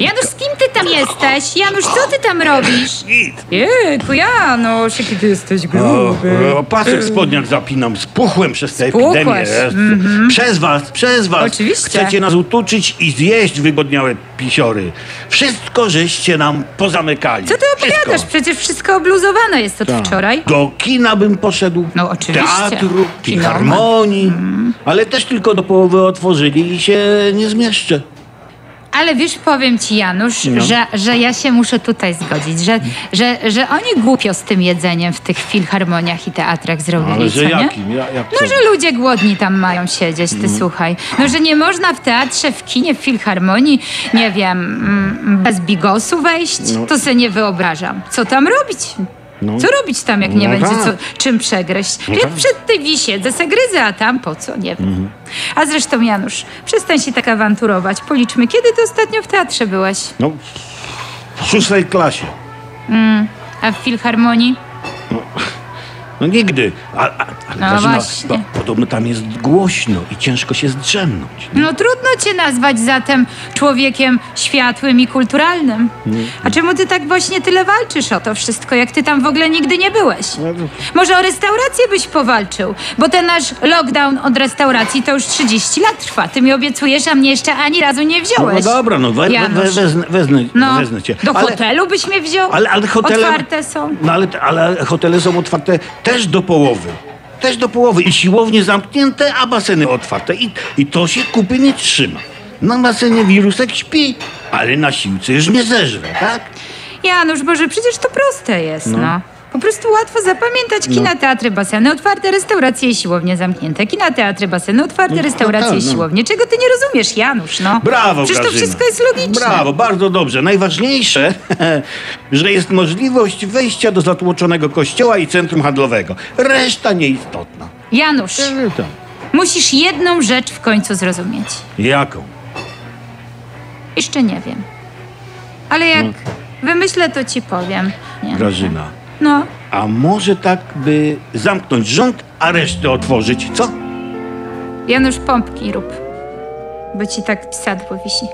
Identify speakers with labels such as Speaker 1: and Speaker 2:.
Speaker 1: Janusz, z kim ty tam jesteś? Janusz, co ty tam robisz? Jejku, Janusz, jaki ty jesteś gruby.
Speaker 2: O, pasek w spodniach zapinam, spuchłem przez tę
Speaker 1: Spuchłeś,
Speaker 2: epidemię. Przez was, przez was.
Speaker 1: Oczywiście.
Speaker 2: Chcecie nas utuczyć i zjeść wygodniałe pisiorry. Wszystko żeście nam pozamykali.
Speaker 1: Co ty opowiadasz?
Speaker 2: Wszystko.
Speaker 1: Przecież wszystko obluzowane jest od wczoraj.
Speaker 2: Do kina bym poszedł.
Speaker 1: No, oczywiście.
Speaker 2: Teatru,
Speaker 1: Kino.
Speaker 2: filharmonii. Ale też tylko do połowy otworzyli i się nie zmieszczę.
Speaker 1: Ale wiesz, powiem ci, Janusz,
Speaker 2: No.
Speaker 1: że, że ja się muszę tutaj zgodzić, że, że, że oni głupio z tym jedzeniem w tych filharmoniach i teatrach zrobili,
Speaker 2: Ale
Speaker 1: co
Speaker 2: że
Speaker 1: nie?
Speaker 2: jakim? Ja, jak
Speaker 1: No,
Speaker 2: co?
Speaker 1: że ludzie głodni tam mają siedzieć, ty słuchaj. No, że nie można w teatrze, w kinie, w filharmonii, nie wiem, mm, bez bigosu wejść, to sobie nie wyobrażam. Co tam robić?
Speaker 2: No.
Speaker 1: Co robić tam, jak nie
Speaker 2: No
Speaker 1: będzie
Speaker 2: tak.
Speaker 1: co, czym przegryźć?
Speaker 2: No
Speaker 1: ja
Speaker 2: tak.
Speaker 1: przed tej siedzę, se gryzę, a tam po co? Nie wiem. A zresztą, Janusz, przestań się tak awanturować. Policzmy, kiedy ty ostatnio w teatrze byłeś?
Speaker 2: No, w szóstej klasie.
Speaker 1: A w filharmonii?
Speaker 2: No nigdy. A, a, a
Speaker 1: No
Speaker 2: Grażyna,
Speaker 1: właśnie.
Speaker 2: bo podobno tam jest głośno i ciężko się zdrzemnąć.
Speaker 1: No trudno cię nazwać zatem człowiekiem światłym i kulturalnym. A czemu ty tak właśnie tyle walczysz o to wszystko, jak ty tam w ogóle nigdy nie byłeś? Może o restaurację byś powalczył, bo ten nasz lockdown od restauracji to już 30 lat trwa. Ty mi obiecujesz, a mnie jeszcze ani razu nie
Speaker 2: No,
Speaker 1: wziąłeś.
Speaker 2: no dobra, no we, we, we,
Speaker 1: Janusz. No,
Speaker 2: wezmę cię.
Speaker 1: do
Speaker 2: ale,
Speaker 1: hotelu byś mnie wziął?
Speaker 2: ale, ale hotele...
Speaker 1: Otwarte są.
Speaker 2: No ale, ale hotele są otwarte też do połowy. Też do połowy. I siłownie zamknięte, a baseny otwarte. I, i to się kupy nie trzyma. Na basenie wirusek śpi, ale na siłce już nie zeżre, tak?
Speaker 1: Janusz, Boże, przecież to proste jest, no. Po prostu łatwo zapamiętać kina, teatry, baseny otwarte, restauracje i siłownie zamknięte. Kina, teatry, baseny otwarte,
Speaker 2: No,
Speaker 1: restauracje
Speaker 2: tak,
Speaker 1: i
Speaker 2: no.
Speaker 1: siłownie. Czego ty nie rozumiesz, Janusz, no?
Speaker 2: Brawo,
Speaker 1: Przecież to
Speaker 2: Grażyna.
Speaker 1: wszystko jest logiczne.
Speaker 2: Brawo, bardzo dobrze. Najważniejsze, że jest możliwość wejścia do zatłoczonego kościoła i centrum handlowego. Reszta nieistotna.
Speaker 1: Janusz, musisz jedną rzecz w końcu zrozumieć.
Speaker 2: Jaką?
Speaker 1: Jeszcze nie wiem. Ale jak wymyślę, to ci powiem. Nie.
Speaker 2: Grażyna.
Speaker 1: No,
Speaker 2: A może tak, by zamknąć rząd, a resztę otworzyć, co?
Speaker 1: Janusz, pompki rób. Bo ci tak sadło wisi.